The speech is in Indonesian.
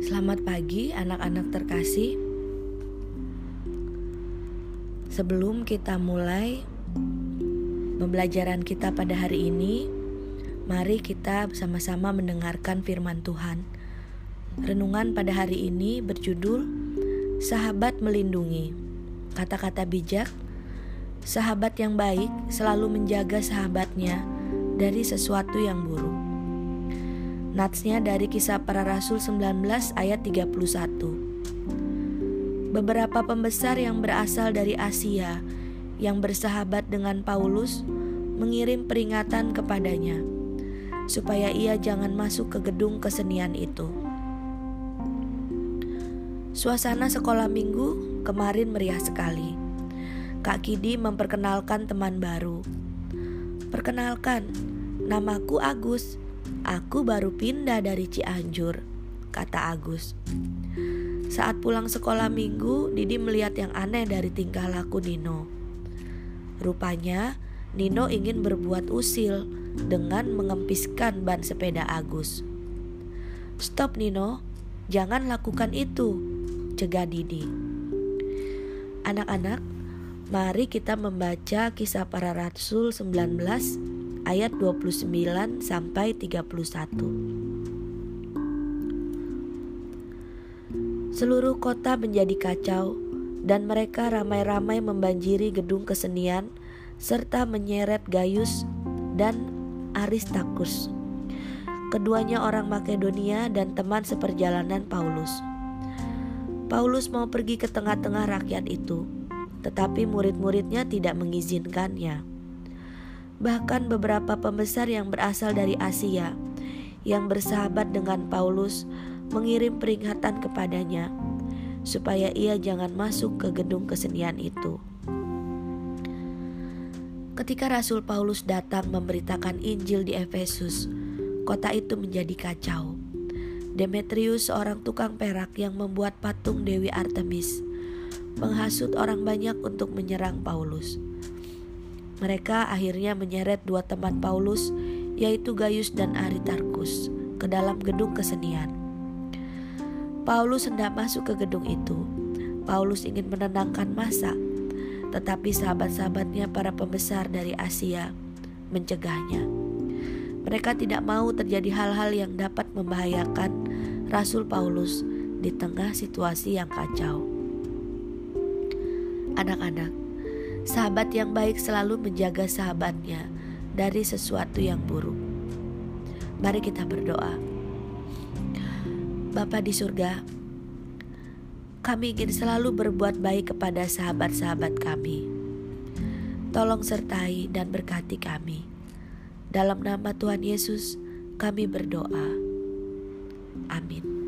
Selamat pagi anak-anak terkasih. Sebelum kita mulai pembelajaran kita pada hari ini, mari kita bersama-sama mendengarkan firman Tuhan. Renungan pada hari ini berjudul Sahabat Melindungi. Kata-kata bijak, sahabat yang baik selalu menjaga sahabatnya dari sesuatu yang buruk. Natsnya dari kisah para rasul 19 ayat 31. Beberapa pembesar yang berasal dari Asia yang bersahabat dengan Paulus mengirim peringatan kepadanya supaya ia jangan masuk ke gedung kesenian itu. Suasana sekolah minggu kemarin meriah sekali. Kak Kidi memperkenalkan teman baru. Perkenalkan, namaku Agus. Aku baru pindah dari Cianjur, kata Agus. Saat pulang sekolah minggu, Didi melihat yang aneh dari tingkah laku Nino. Rupanya, Nino ingin berbuat usil dengan mengempiskan ban sepeda Agus. Stop Nino, jangan lakukan itu, cegah Didi. Anak-anak, mari kita membaca kisah para rasul 19 ayat 29 sampai 31. Seluruh kota menjadi kacau dan mereka ramai-ramai membanjiri gedung kesenian serta menyeret Gaius dan Aristarchus. Keduanya orang Makedonia dan teman seperjalanan Paulus. Paulus mau pergi ke tengah-tengah rakyat itu, tetapi murid-muridnya tidak mengizinkannya bahkan beberapa pembesar yang berasal dari Asia yang bersahabat dengan Paulus mengirim peringatan kepadanya supaya ia jangan masuk ke gedung kesenian itu. Ketika Rasul Paulus datang memberitakan Injil di Efesus, kota itu menjadi kacau. Demetrius, seorang tukang perak yang membuat patung Dewi Artemis, menghasut orang banyak untuk menyerang Paulus. Mereka akhirnya menyeret dua teman Paulus, yaitu Gaius dan Aristarchus, ke dalam gedung kesenian. Paulus hendak masuk ke gedung itu. Paulus ingin menenangkan masa, tetapi sahabat-sahabatnya para pembesar dari Asia mencegahnya. Mereka tidak mau terjadi hal-hal yang dapat membahayakan Rasul Paulus di tengah situasi yang kacau. Anak-anak, Sahabat yang baik selalu menjaga sahabatnya dari sesuatu yang buruk. Mari kita berdoa. Bapa di surga, kami ingin selalu berbuat baik kepada sahabat-sahabat kami. Tolong sertai dan berkati kami. Dalam nama Tuhan Yesus, kami berdoa. Amin.